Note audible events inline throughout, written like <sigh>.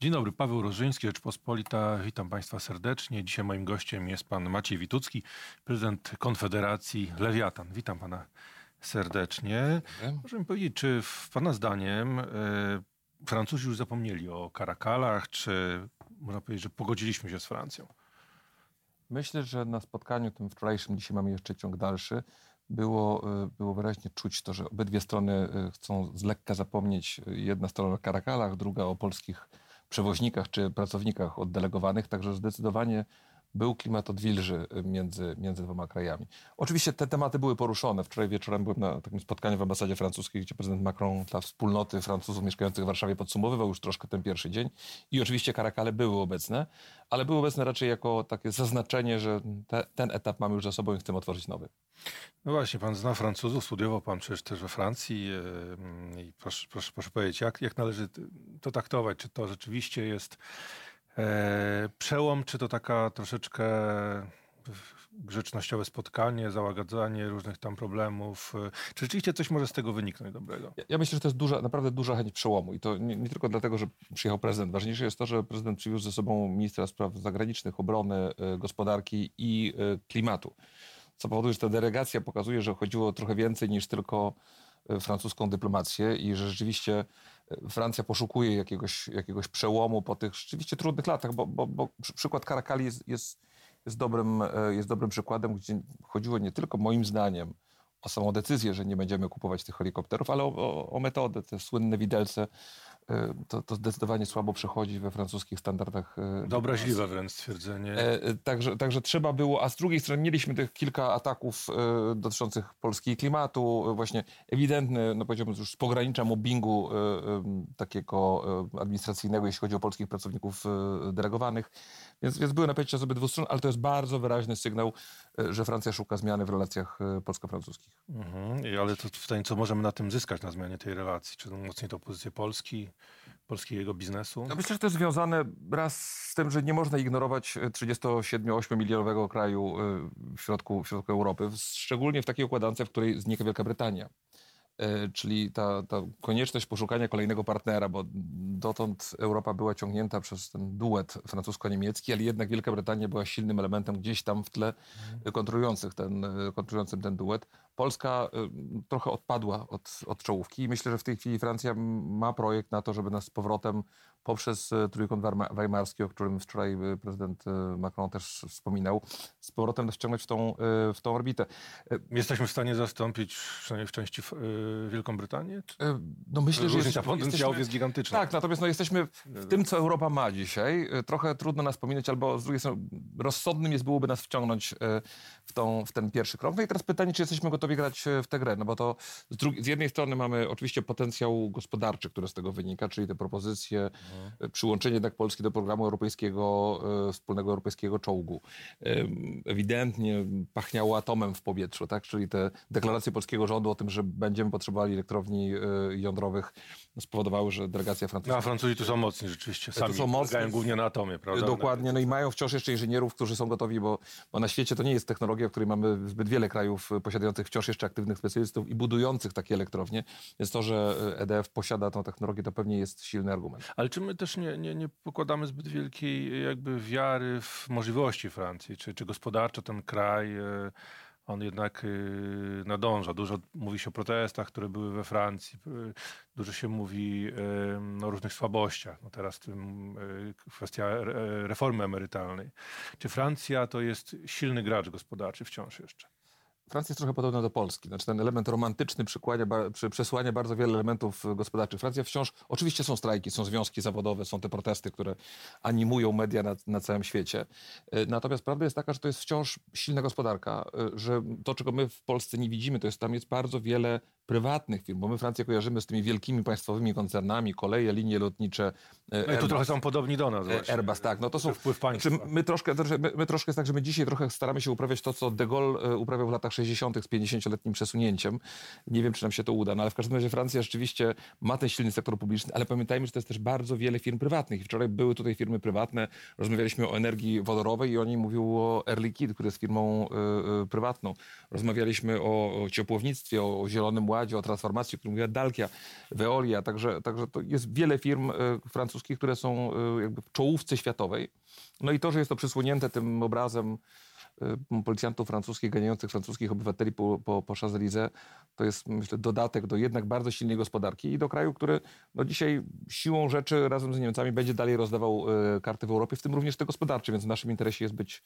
Dzień dobry, Paweł Rożyński, Rzeczpospolita. Witam Państwa serdecznie. Dzisiaj moim gościem jest pan Maciej Witucki, prezydent Konfederacji Lewiatan. Witam pana serdecznie. Mi powiedzieć, czy w pana zdaniem y, Francuzi już zapomnieli o karakalach, czy można powiedzieć, że pogodziliśmy się z Francją? Myślę, że na spotkaniu tym wczorajszym, dzisiaj mamy jeszcze ciąg dalszy, było, e, było wyraźnie czuć to, że obydwie strony e, chcą z lekka zapomnieć. Jedna strona o karakalach, druga o polskich przewoźnikach czy pracownikach oddelegowanych, także zdecydowanie był klimat odwilży między, między dwoma krajami. Oczywiście te tematy były poruszone. Wczoraj wieczorem byłem na takim spotkaniu w ambasadzie francuskiej, gdzie prezydent Macron dla wspólnoty Francuzów mieszkających w Warszawie podsumowywał już troszkę ten pierwszy dzień. I oczywiście karakale były obecne, ale były obecne raczej jako takie zaznaczenie, że te, ten etap mamy już za sobą i chcemy otworzyć nowy. No właśnie, pan zna Francuzów, studiował pan przecież też we Francji i proszę, proszę, proszę powiedzieć, jak, jak należy to traktować? Czy to rzeczywiście jest przełom, czy to taka troszeczkę grzecznościowe spotkanie, załagadzanie różnych tam problemów. Czy rzeczywiście coś może z tego wyniknąć dobrego? Ja, ja myślę, że to jest duża, naprawdę duża chęć przełomu i to nie, nie, tylko dlatego, że przyjechał prezydent. Ważniejsze jest to, że prezydent przywiózł ze sobą ministra spraw zagranicznych, obrony, e, gospodarki i e, klimatu co powoduje, że ta delegacja pokazuje, że chodziło trochę więcej niż tylko e, francuską dyplomację i że rzeczywiście e, Francja poszukuje jakiegoś, jakiegoś przełomu po tych rzeczywiście trudnych latach, bo, bo, bo przykład Karakali jest, jest, jest, dobrym, e, jest dobrym przykładem, gdzie chodziło nie tylko moim zdaniem o samą decyzję, że nie będziemy kupować tych helikopterów, ale o, o, o metodę, te słynne widelce to, to zdecydowanie słabo przechodzi we francuskich standardach. E, Obraźliwe wręcz stwierdzenie. E, także, także trzeba było, a z drugiej strony mieliśmy tych kilka ataków dotyczących Polski klimatu, właśnie ewidentny, no powiedziałbym już z pogranicza mobbingu takiego administracyjnego, jeśli chodzi o polskich pracowników delegowanych. Więc, więc były napięcia z obydwu stron, ale to jest bardzo wyraźny sygnał, że Francja szuka zmiany w relacjach polsko-francuskich. Mhm. Ale to pytanie, co możemy na tym zyskać, na zmianie tej relacji? Czy umocni to pozycję Polski, polskiego biznesu? Ja myślę, że to jest związane raz z tym, że nie można ignorować 37-8 milionowego kraju y, w środku, w środku Europy, szczególnie w takiej układance, w której znika Wielka Brytania. E, czyli ta, ta konieczność poszukania kolejnego partnera, bo dotąd Europa była ciągnięta przez ten duet francusko-niemiecki, ale jednak Wielka Brytania była silnym elementem gdzieś tam w tle kontrolujących ten, kontrolującym ten duet. Polska y, trochę odpadła od, od czołówki i myślę, że w tej chwili Francja ma projekt na to, żeby nas z powrotem poprzez y, Trójkąt Weimarski, o którym wczoraj y, prezydent Macron też wspominał, z powrotem nas wciągnąć w tą, w tą orbitę. Jesteśmy w stanie zastąpić przynajmniej w części Wielką Brytanię? No myślę, że jest, potencjałów jest gigantyczna. Tak, natomiast no, jesteśmy w tym, co Europa ma dzisiaj. Trochę trudno nas pominąć, albo z drugiej strony rozsądnym jest byłoby nas wciągnąć w, tą, w ten pierwszy krok. No i teraz pytanie, czy jesteśmy gotowi gotowi grać e, w tę grę, no bo to z, drugiej, z jednej strony mamy oczywiście potencjał gospodarczy, który z tego wynika, czyli te propozycje, mhm. E, przyłączenie jednak Polski do programu europejskiego, e, wspólnego europejskiego czołgu. Ewidentnie pachniało atomem w powietrzu, tak? czyli te deklaracje polskiego rządu o tym, że będziemy potrzebowali elektrowni jądrowych spowodowały, że delegacja francuska... No, a Francuzi tu są mocni rzeczywiście, sami są mocni. głównie na atomie, prawda? Dokładnie, no i mają wciąż jeszcze inżynierów, którzy są gotowi, bo, bo na świecie to nie jest technologia, w której mamy zbyt wiele krajów posiadających wciąż jeszcze aktywnych specjalistów i budujących takie elektrownie, więc to, że EDF posiada tą technologię, to pewnie jest silny argument. Ale czy my też nie, nie, nie pokładamy zbyt wielkiej jakby wiary w możliwości Francji? Czy, czy gospodarczo ten kraj e, on jednak nadąża. Dużo mówi się o protestach, które były we Francji. Dużo się mówi o różnych słabościach. No teraz tym kwestia reformy emerytalnej. Czy Francja to jest silny gracz gospodarczy wciąż jeszcze? Francja jest trochę podobna do Polski. Znaczy ten element romantyczny przykłania, przesłania bardzo wiele elementów gospodarczych. Francja wciąż, oczywiście są strajki, są związki zawodowe, są te protesty, które animują media na, na całym świecie. E, natomiast prawda jest taka, że to jest wciąż silna gospodarka, e, że to, czego my w Polsce nie widzimy, to jest tam jest bardzo wiele prywatnych firm, bo my Francję kojarzymy z tymi wielkimi państwowymi koncernami, koleje, linie lotnicze. E, no i tu trochę są podobni do nas właśnie. Airbus, tak. No to są wpływ państwa. My, my, troszkę, my, my troszkę jest tak, że my dzisiaj trochę staramy się uprawiać to, co de Gaulle uprawiał w latach 60. z 50-letnim przesunięciem. Nie wiem, czy nam się to uda, no ale w każdym razie Francja rzeczywiście ma ten silny sektor publiczny, ale pamiętajmy, że to jest też bardzo wiele firm prywatnych. Wczoraj były tutaj firmy prywatne, rozmawialiśmy o energii wodorowej i oni mówił o Air Liquide, który jest firmą y, y, prywatną. Rozmawialiśmy o, o ciepłownictwie, o, o, Zielonym Ładzie, o transformacji, o którym mówiła Dalkia, Veolia, także, także to jest wiele firm y, francuskich, które są jakby w czołówce światowej. No i to, że jest to przysłonięte tym obrazem Y, policjantów francuskich ganiających francuskich obywateli po, po, po Champs-Élysées, to jest myślę dodatek do jednak bardzo silnej gospodarki i do kraju, który no, dzisiaj siłą rzeczy razem z Niemcami będzie dalej rozdawał karty w Europie, w tym również te gospodarcze, więc w naszym interesie jest być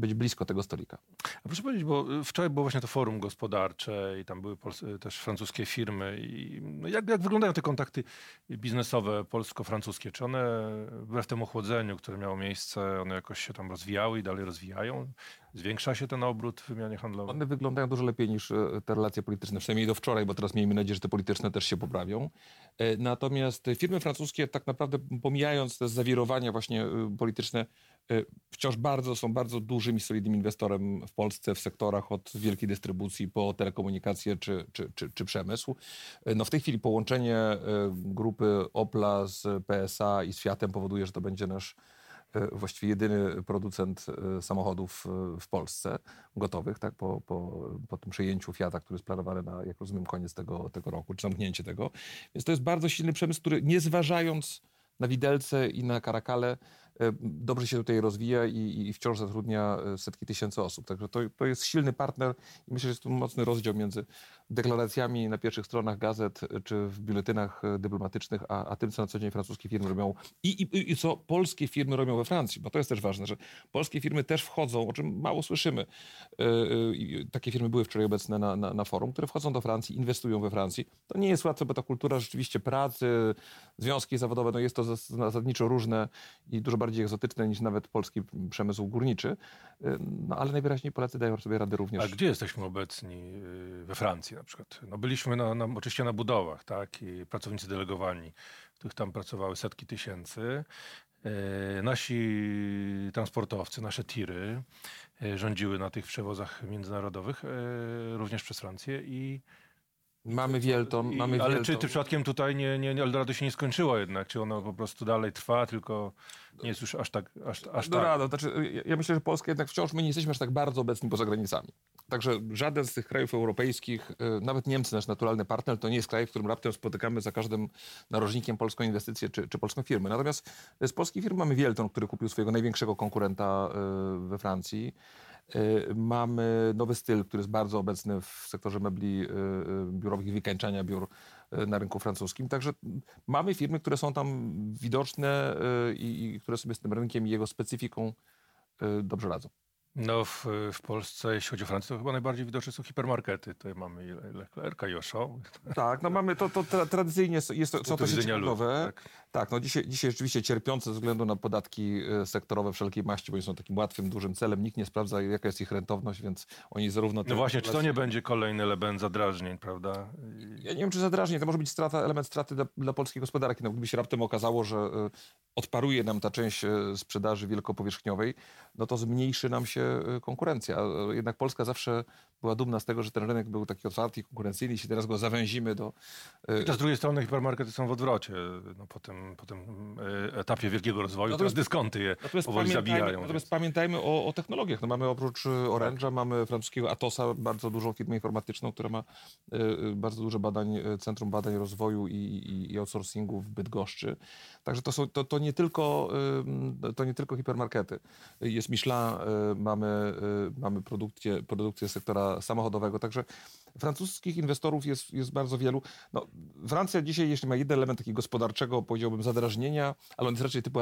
być blisko tego stolika. A proszę powiedzieć, bo y, wczoraj było właśnie to forum gospodarcze i tam były y, też francuskie firmy. I no jak, jak wyglądają te kontakty biznesowe polsko-francuskie? Czy one wbrew temu ochłodzeniu, które miało miejsce, one jakoś się tam rozwijały i dalej rozwijają? Zwiększa się ten obrót w wymianie handlowej? One wyglądają dużo lepiej niż e, te relacje polityczne, przynajmniej do wczoraj, bo teraz miejmy nadzieję, że te polityczne też się poprawią. E, natomiast firmy francuskie tak naprawdę pomijając te zawirowania właśnie e, polityczne, wciąż bardzo są bardzo dużym i solidnym inwestorem w Polsce w sektorach od wielkiej dystrybucji po telekomunikację czy, czy, czy, czy przemysł. No w tej chwili połączenie grupy Opla z PSA i z Fiatem powoduje, że to będzie nasz właściwie jedyny producent e, samochodów e, w Polsce gotowych, tak, po, po, po tym przejęciu Fiata, który jest planowany na, jak rozumiem, koniec tego, tego roku, czy zamknięcie tego. Więc to jest bardzo silny przemysł, który nie zważając na widelce i na karakale E, dobrze się tutaj rozwija i, i wciąż zatrudnia e, setki tysięcy osób. Także to, to jest silny partner i myślę, że jest tu mocny rozdział między deklaracjami na pierwszych stronach gazet e, czy w biuletynach dyplomatycznych, a, a tym, co na co dzień francuskie firmy robią i, i, i co polskie firmy robią we Francji, bo to jest też ważne, że polskie firmy też wchodzą, o czym mało słyszymy. Takie firmy były wczoraj obecne na, na, na forum, które wchodzą do Francji, inwestują we Francji. To nie jest łatwe, bo ta kultura rzeczywiście pracy, związki zawodowe, no jest to zasadniczo różne i dużo bardziej egzotyczne niż nawet polski przemysł górniczy, y, no ale najwyraźniej Polacy dają sobie radę również. A gdzie jesteśmy obecni y, we Francji na przykład? No byliśmy na, na, oczywiście na budowach, tak, i pracownicy delegowani, których tam pracowały setki tysięcy. Y, nasi transportowcy, nasze tiry rządziły na tych przewozach międzynarodowych, również przez Francję i Mamy Wielton, mamy Ale czy, czy przypadkiem tutaj nie, nie, Eldorado się nie skończyło jednak? Czy ono po prostu dalej trwa, tylko nie jest już aż tak aż, aż Dorado, tak? znaczy, ja, ja myślę, że Polska jednak wciąż my nie jesteśmy aż tak bardzo obecni poza granicami. Także żaden z tych krajów europejskich, y, nawet Niemcy, nasz naturalny partner, to nie jest kraj, w którym raptem spotykamy za każdym narożnikiem polską inwestycję czy, czy polską firmę. Natomiast z polskiej firmy mamy Wielton, który kupił swojego największego konkurenta y, we Francji. Y, mamy nowy styl, który jest bardzo obecny w sektorze mebli y, y, biurowych i wykańczania biur na rynku francuskim. Także mamy firmy, które są tam widoczne i, i które sobie z tym rynkiem i jego specyfiką dobrze radzą. No w, w Polsce, jeśli chodzi o Francję, to chyba najbardziej widoczne są hipermarkety. Tutaj mamy Leclerc i Auchan. Tak, no mamy to, to tra tradycyjnie jest to, są to sieci handlowe. Tak, tak no dzisiaj, dzisiaj rzeczywiście cierpiące ze względu na podatki e, sektorowe wszelkiej maści, bo oni są takim łatwym, dużym celem. Nikt nie sprawdza, jaka jest ich rentowność, więc oni zarówno... No właśnie, czy to nie będzie kolejny element zadrażnień, prawda? Ja nie wiem, czy zadrażnień. To może być strata, element straty dla, dla polskiej gospodarki. No, gdyby się raptem okazało, że e, odparuje nam ta część e, sprzedaży wielkopowierzchniowej, no to zmniejszy nam się Y, konkurencja. Jednak Polska zawsze była dumna z tego, że ten rynek był taki otwarty i konkurencyjny. Jeśli teraz go zawęzimy do... Y, I z drugiej strony hipermarkety są w odwrocie. No, po, tym, po tym y, etapie wielkiego rozwoju natomiast, teraz dyskonty je powoli zabijają. Natomiast więc. pamiętajmy o, o, technologiach. No, mamy oprócz Orange'a, tak. mamy francuskiego Atosa, bardzo dużą firmę informatyczną, która ma bardzo duże badań, Centrum Badań Rozwoju i, i, i Outsourcingu w Bydgoszczy. Także to, są, to, to, nie tylko, to nie tylko hipermarkety. Jest Michelin, mamy, mamy produkcję, produkcję sektora samochodowego, także francuskich inwestorów jest, jest bardzo wielu. No, Francja dzisiaj, jeśli ma jeden element takiego gospodarczego, powiedziałbym, zadrażnienia, ale on jest raczej typu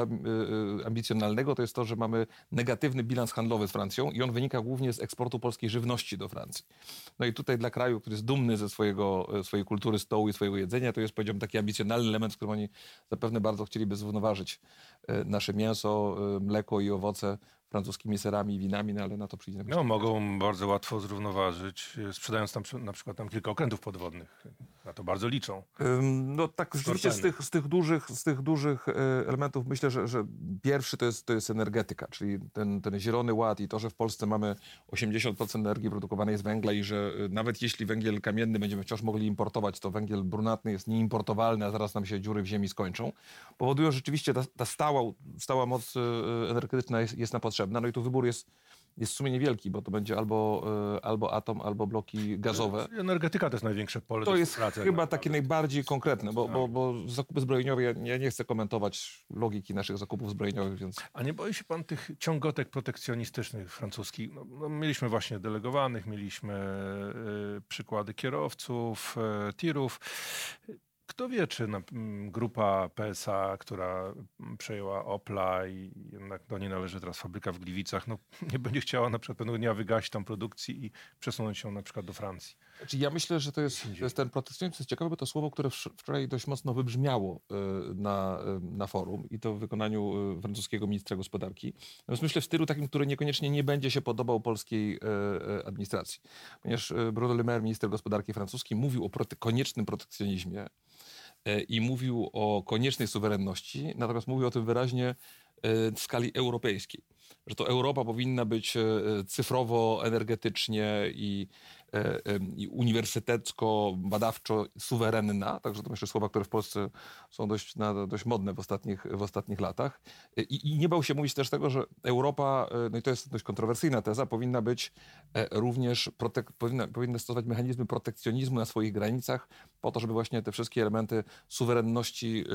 ambicjonalnego, to jest to, że mamy negatywny bilans handlowy z Francją i on wynika głównie z eksportu polskiej żywności do Francji. No i tutaj dla kraju, który jest dumny ze swojego, swojej kultury stołu i swojego jedzenia, to jest, powiedziałbym, taki ambicjonalny element, z którym oni zapewne bardzo chcieliby zrównoważyć nasze mięso, mleko i owoce francuskimi serami i winami, no ale na to przyjdzie. No, mogą bardzo łatwo zrównoważyć, e, sprzedając tam na przykład tam kilka okrętów podwodnych. Na to bardzo liczą. No tak, rzeczywiście z tych, z tych dużych, z tych dużych e, elementów myślę, że, że pierwszy to jest, to jest energetyka, czyli ten, ten zielony ład i to, że w Polsce mamy 80% energii produkowanej z węgla i że e, nawet jeśli węgiel kamienny będziemy wciąż mogli importować, to węgiel brunatny jest nieimportowalny, a zaraz nam się dziury w ziemi skończą, powodują rzeczywiście ta, ta stała, stała moc energetyczna jest, jest na potrzebna potrzebna. No i tu wybór jest, jest w sumie niewielki, bo to będzie albo, e, albo atom, albo bloki gazowe. Energetyka to jest największe pole To jest chyba takie najbardziej konkretne, bo, bo, bo zakupy zbrojeniowe, ja, ja nie chcę komentować logiki naszych zakupów zbrojeniowych, więc... A nie boi się pan tych ciągotek protekcjonistycznych francuskich? No, no, mieliśmy właśnie delegowanych, mieliśmy y, przykłady kierowców, y, tirów. Kto wie, czy na, grupa PSA, która przejęła Opla i jednak do niej należy teraz fabryka w Gliwicach, no, <laughs> nie będzie chciała na przykład pewnego dnia wygasić tam produkcji i przesunąć się na przykład do Francji. Znaczy ja myślę, że to jest, to jest ten protekcjonizm, to jest ciekawe, bo to słowo, które wczoraj dość mocno wybrzmiało y, na, y, na forum i to w wykonaniu y, francuskiego ministra gospodarki. Natomiast myślę w stylu takim, który niekoniecznie nie będzie się podobał polskiej administracji. Ponieważ Bruno Le Maire, minister gospodarki francuski, mówił o prote koniecznym protekcjonizmie, i mówił o koniecznej suwerenności, natomiast mówił o tym wyraźnie e, w skali europejskiej. Że to Europa powinna być e, cyfrowo, energetycznie i E, i uniwersytecko-badawczo suwerenna, także to myślę słowa, które w Polsce są dość, na, dość modne w ostatnich, w ostatnich latach. E, I, I, nie bał się mówić też tego, że Europa, e, no i to jest dość kontrowersyjna teza, powinna być również, protek- powinna, powinna stosować mechanizmy protekcjonizmu na swoich granicach po to, żeby właśnie te wszystkie elementy suwerenności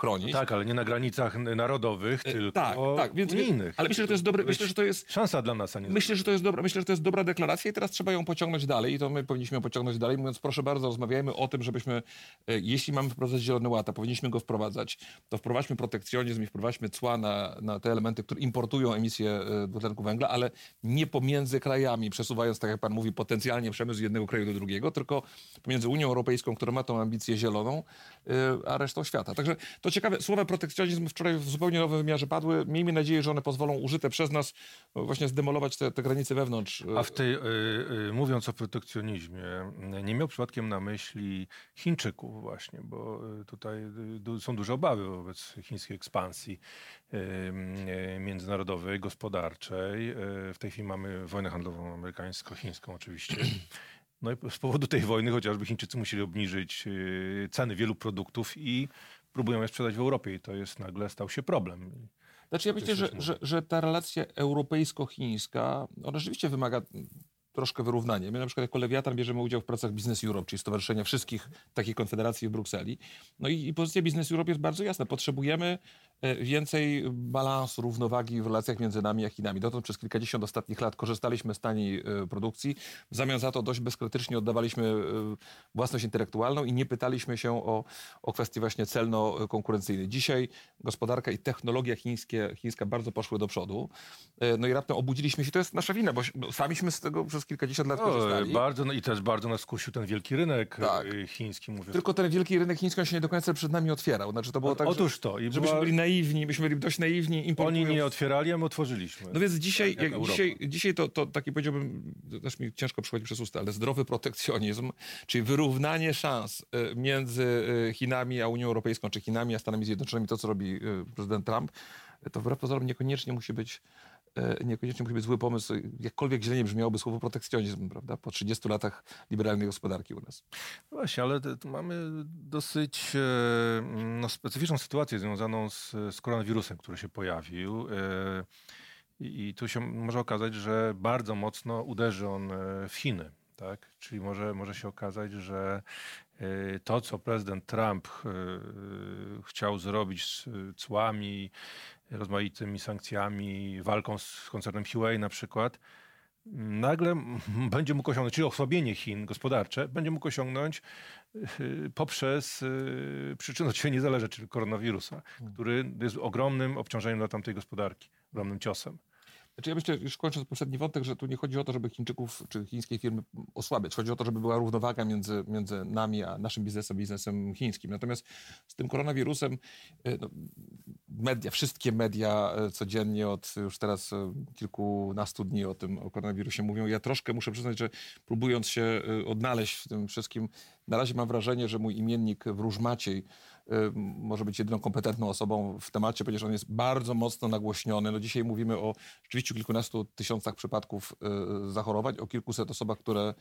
chronić. Tak, ale nie na granicach narodowych, tylko tak, tak, więc, unijnych. Ale myślę, że to jest dobre, myślę, że to jest... Szansa dla nas, a nie... Myślę, że to jest dobra, myślę, że to jest dobra deklaracja i teraz trzeba ją pociągnąć dalej dalej i to my powinniśmy pociągnąć dalej, mówiąc proszę bardzo, rozmawiajmy o tym, żebyśmy, e, jeśli mamy wprowadzać zielony ład, a powinniśmy go wprowadzać, to wprowadźmy protekcjonizm i wprowadźmy cła na, na te elementy, które importują emisję e, dwutlenku węgla, ale nie pomiędzy krajami, przesuwając, tak jak pan mówi, potencjalnie przemysł z jednego kraju do drugiego, tylko pomiędzy Unią Europejską, która ma tą ambicję zieloną, e, a resztą świata. Także to ciekawe, słowa protekcjonizm wczoraj w zupełnie nowym wymiarze padły. Miejmy nadzieję, że one pozwolą użyte przez nas właśnie zdemolować te, te granice wewnątrz. A w tej, mówiąc o protekcjonizmie. Nie miał przypadkiem na myśli Chińczyków właśnie, bo e, tutaj e, są duże obawy wobec chińskiej ekspansji e, międzynarodowej, gospodarczej. W tej chwili mamy wojnę handlową amerykańsko-chińską oczywiście. <clears throat> No i z powodu tej wojny chociażby Chińczycy musieli obniżyć ceny wielu produktów i próbują je sprzedać w Europie i to jest nagle stał się problem. Znaczy ja myślę, że, że, że ta relacja europejsko-chińska, ona rzeczywiście wymaga troszkę wyrównanie. My na przykład jako Lewiatan bierzemy udział w pracach Business Europe, czyli Stowarzyszenia wszystkich takich konfederacji w Brukseli. No i, i pozycja Business Europe jest bardzo jasna. Potrzebujemy e, więcej balansu, równowagi w relacjach między nami a Chinami. Dotąd przez kilkadziesiąt ostatnich lat korzystaliśmy z taniej e, produkcji. W zamian za to dość bezkrytycznie oddawaliśmy e, własność intelektualną i nie pytaliśmy się o, o kwestie właśnie celno-konkurencyjne. Dzisiaj gospodarka i technologia chińskie, chińska bardzo poszły do przodu. No i raptem obudziliśmy się. To jest nasza wina, bo samiśmy z tego przez kilkadziesiąt lat korzystali. Bardzo, no i też bardzo nas skusił ten wielki rynek tak. Y, chiński. Mówię. Tylko ten wielki rynek chiński się nie do końca przed nami otwierał. Znaczy to było o, tak, otóż to. I żebyśmy była... byli naiwni, myśmy byli dość naiwni. Oni nie otwierali, a my otworzyliśmy. No więc dzisiaj, jak, jak dzisiaj, dzisiaj to, to taki powiedziałbym, też mi ciężko przychodzi przez usta, ale zdrowy protekcjonizm, czyli wyrównanie szans y, między y, Chinami a Unią Europejską, czy Chinami a Stanami Zjednoczonymi, to co robi prezydent Trump, to wbrew pozorom niekoniecznie musi być niekoniecznie musi być zły pomysł, jakkolwiek źle nie brzmiałoby słowo protekcjonizm, prawda, po 30 latach liberalnej gospodarki u nas. No właśnie, ale mamy dosyć e, no, specyficzną sytuację związaną z, z koronawirusem, który się pojawił. E, I tu się może okazać, że bardzo mocno uderzy on w Chiny. Tak? Czyli może, może się okazać, że to, co prezydent Trump chciał zrobić z cłami, rozmaitymi sankcjami, walką z koncernem Huawei na przykład, nagle <laughs> będzie mógł osiągnąć, czyli osłabienie Chin gospodarcze, będzie mógł osiągnąć y, poprzez y, przyczynę, od nie zależy, czyli koronawirusa, hmm. który jest ogromnym obciążeniem dla tamtej gospodarki, ogromnym ciosem. Znaczy ja myślę, już kończąc poprzedni wątek, że tu nie chodzi o to, żeby Chińczyków czy chińskie firmy osłabiać. Chodzi o to, żeby była równowaga między, między nami a naszym biznesem, biznesem chińskim. Natomiast z tym koronawirusem e, no, media, wszystkie media e, codziennie od już teraz e, kilkunastu dni o tym o koronawirusie mówią. Ja troszkę muszę przyznać, że próbując się odnaleźć w tym wszystkim, na razie mam wrażenie, że mój imiennik Wróż Maciej może być jedyną kompetentną osobą w temacie, ponieważ on jest bardzo mocno nagłośniony. No dzisiaj mówimy o rzeczywiście kilkunastu tysiącach przypadków y, zachorowań, o kilkuset osobach, które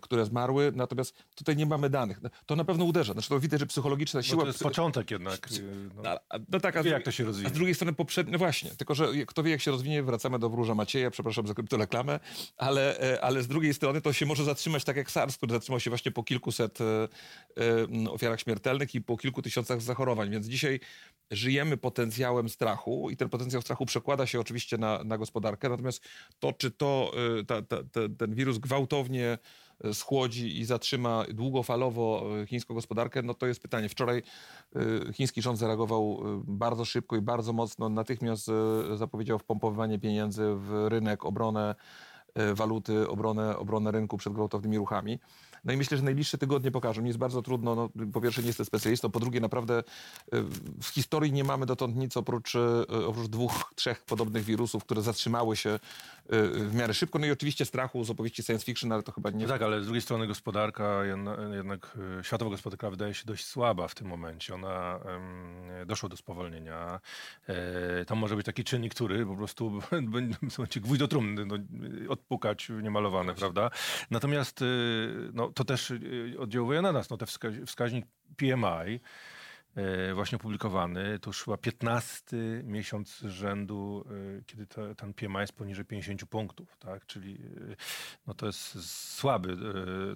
które zmarły, natomiast tutaj nie mamy danych. To na pewno uderza. Znaczy to widać, że psychologiczna siła... Bo to jest początek jednak. Y, no, no, no tak, a wie, jak to się rozwinie. A z drugiej strony poprzednio, no właśnie, tylko że kto wie, jak się rozwinie, wracamy do Wróża Macieja, przepraszam za kryptoreklamę, ale, e, ale z drugiej strony to się może zatrzymać tak jak SARS, który zatrzymał się właśnie po kilkuset e, e, ofiarach śmiertelnych i po kilku tysiącach zachorowań. Więc dzisiaj żyjemy potencjałem strachu i ten potencjał strachu przekłada się oczywiście na, na gospodarkę, natomiast to, czy to ta, ta, ta, ten wirus gwałtownie schłodzi i zatrzyma długofalowo e, chińską gospodarkę, no to jest pytanie. Wczoraj e, chiński rząd zareagował e, bardzo szybko i bardzo mocno. Natychmiast zapowiedział wpompowywanie pieniędzy w rynek, obronę waluty, obronę, obronę rynku przed gwałtownymi ruchami. No i myślę, że najbliższe tygodnie pokażą. Jest bardzo trudno, no, po pierwsze nie jestem specjalistą, po drugie naprawdę e, w historii nie mamy dotąd nic oprócz, e, oprócz dwóch, <laughs> trzech podobnych wirusów, które zatrzymały się w miarę szybko. No i oczywiście strachu z opowieści science fiction, ale to chyba nie... Tak, ale z drugiej strony gospodarka, jednak światowa gospodarka wydaje się dość słaba w tym momencie. Ona doszło do spowolnienia. Tam może być taki czynnik, który po prostu <laughs> będzie gwóźdź do trumny, no, odpukać niemalowane, prawda? Natomiast no, to też y, oddziałuje na nas. No, ten wskaźnik PMI e, właśnie opublikowany, to już chyba 15 miesiąc z rzędu, e, kiedy to, ten PMI jest poniżej 50 punktów, tak? czyli e, no to jest słaby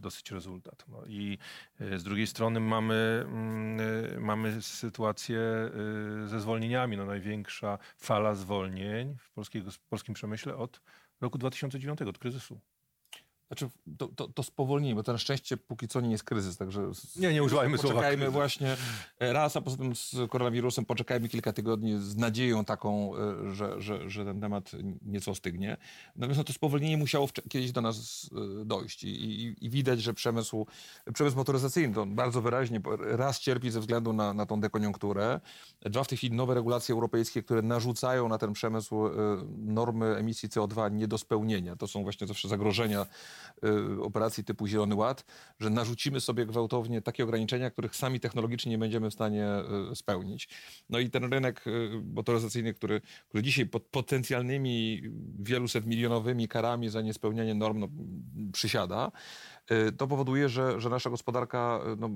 dosyć rezultat. No I z drugiej strony mamy, mm, mamy sytuację ze zwolnieniami. No największa fala zwolnień w polskiej, polskim przemyśle od roku 2009, od kryzysu. Znaczy, to, to, to spowolnijmy, bo to na szczęście póki co nie jest kryzys, także... Nie, nie używajmy słowa Poczekajmy właśnie e, raz, a poza tym z koronawirusem poczekajmy kilka tygodni z nadzieją taką, e, że, że, że ten temat nieco ostygnie. Natomiast no, to spowolnienie musiało kiedyś do nas e, dojść I, i, i, widać, że przemysł, przemysł motoryzacyjny to bardzo wyraźnie raz cierpi ze względu na, na tą dekoniunkturę, dwa w tej chwili nowe regulacje europejskie, które narzucają na ten przemysł normy emisji CO2 nie do spełnienia. To są właśnie zawsze zagrożenia operacji typu Zielony Ład, że narzucimy sobie gwałtownie takie ograniczenia, których sami technologicznie nie będziemy w stanie y, spełnić. No i ten rynek y, motoryzacyjny, który, który dzisiaj pod potencjalnymi wieluset milionowymi karami za niespełnianie norm no, przysiada, to powoduje, że, że nasza gospodarka no,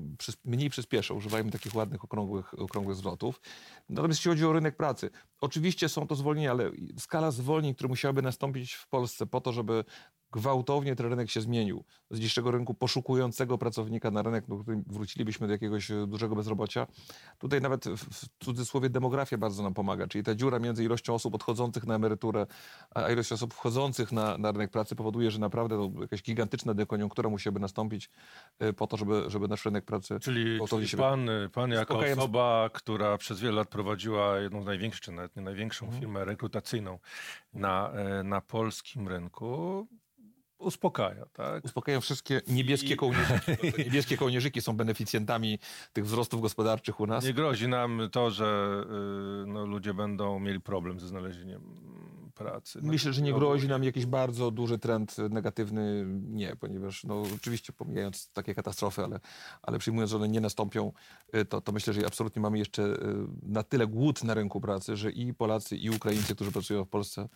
mniej przyspiesza. Używajmy takich ładnych, okrągłych, okrągłych zwrotów. Natomiast jeśli chodzi o rynek pracy, oczywiście są to zwolnienia, ale skala zwolnień, które musiałyby nastąpić w Polsce po to, żeby gwałtownie ten rynek się zmienił. Z dzisiejszego rynku poszukującego pracownika na rynek, do którym wrócilibyśmy do jakiegoś e, dużego bezrobocia. Tutaj nawet w cudzysłowie demografia bardzo nam pomaga, czyli ta dziura między ilością osób odchodzących na emeryturę, a ilością osób wchodzących na, na rynek pracy powoduje, że naprawdę to jakaś gigantyczna dekoniunktura musiałaby nastąpić e, po to, żeby, żeby nasz rynek pracy... Czyli, czyli pan, pan jako osoba, która przez wiele lat prowadziła jedną z największych, nawet nie największą mhm. firmę rekrutacyjną na, e, na polskim rynku, uspokaja. Tak? Uspokajają wszystkie niebieskie I... kołnierzyki. <laughs> Niebieskie kołnierzyki są beneficjentami tych wzrostów gospodarczych u nas. Nie grozi nam to, że y, no, ludzie będą mieli problem ze znalezieniem pracy. Myślę, że nie grozi nam jakiś bardzo duży trend negatywny. Nie, ponieważ no, oczywiście pomijając takie katastrofy, ale, ale przyjmując, że one nie nastąpią, y, to, to myślę, że absolutnie mamy jeszcze y, na tyle głód na rynku pracy, że i Polacy, i Ukraińcy, którzy pracują w Polsce,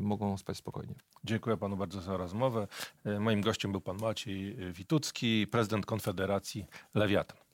mogą spać spokojnie. Dziękuję panu bardzo za rozmowę. E, moim gościem był pan Maciej Witucki, prezydent Konfederacji Lewiatan.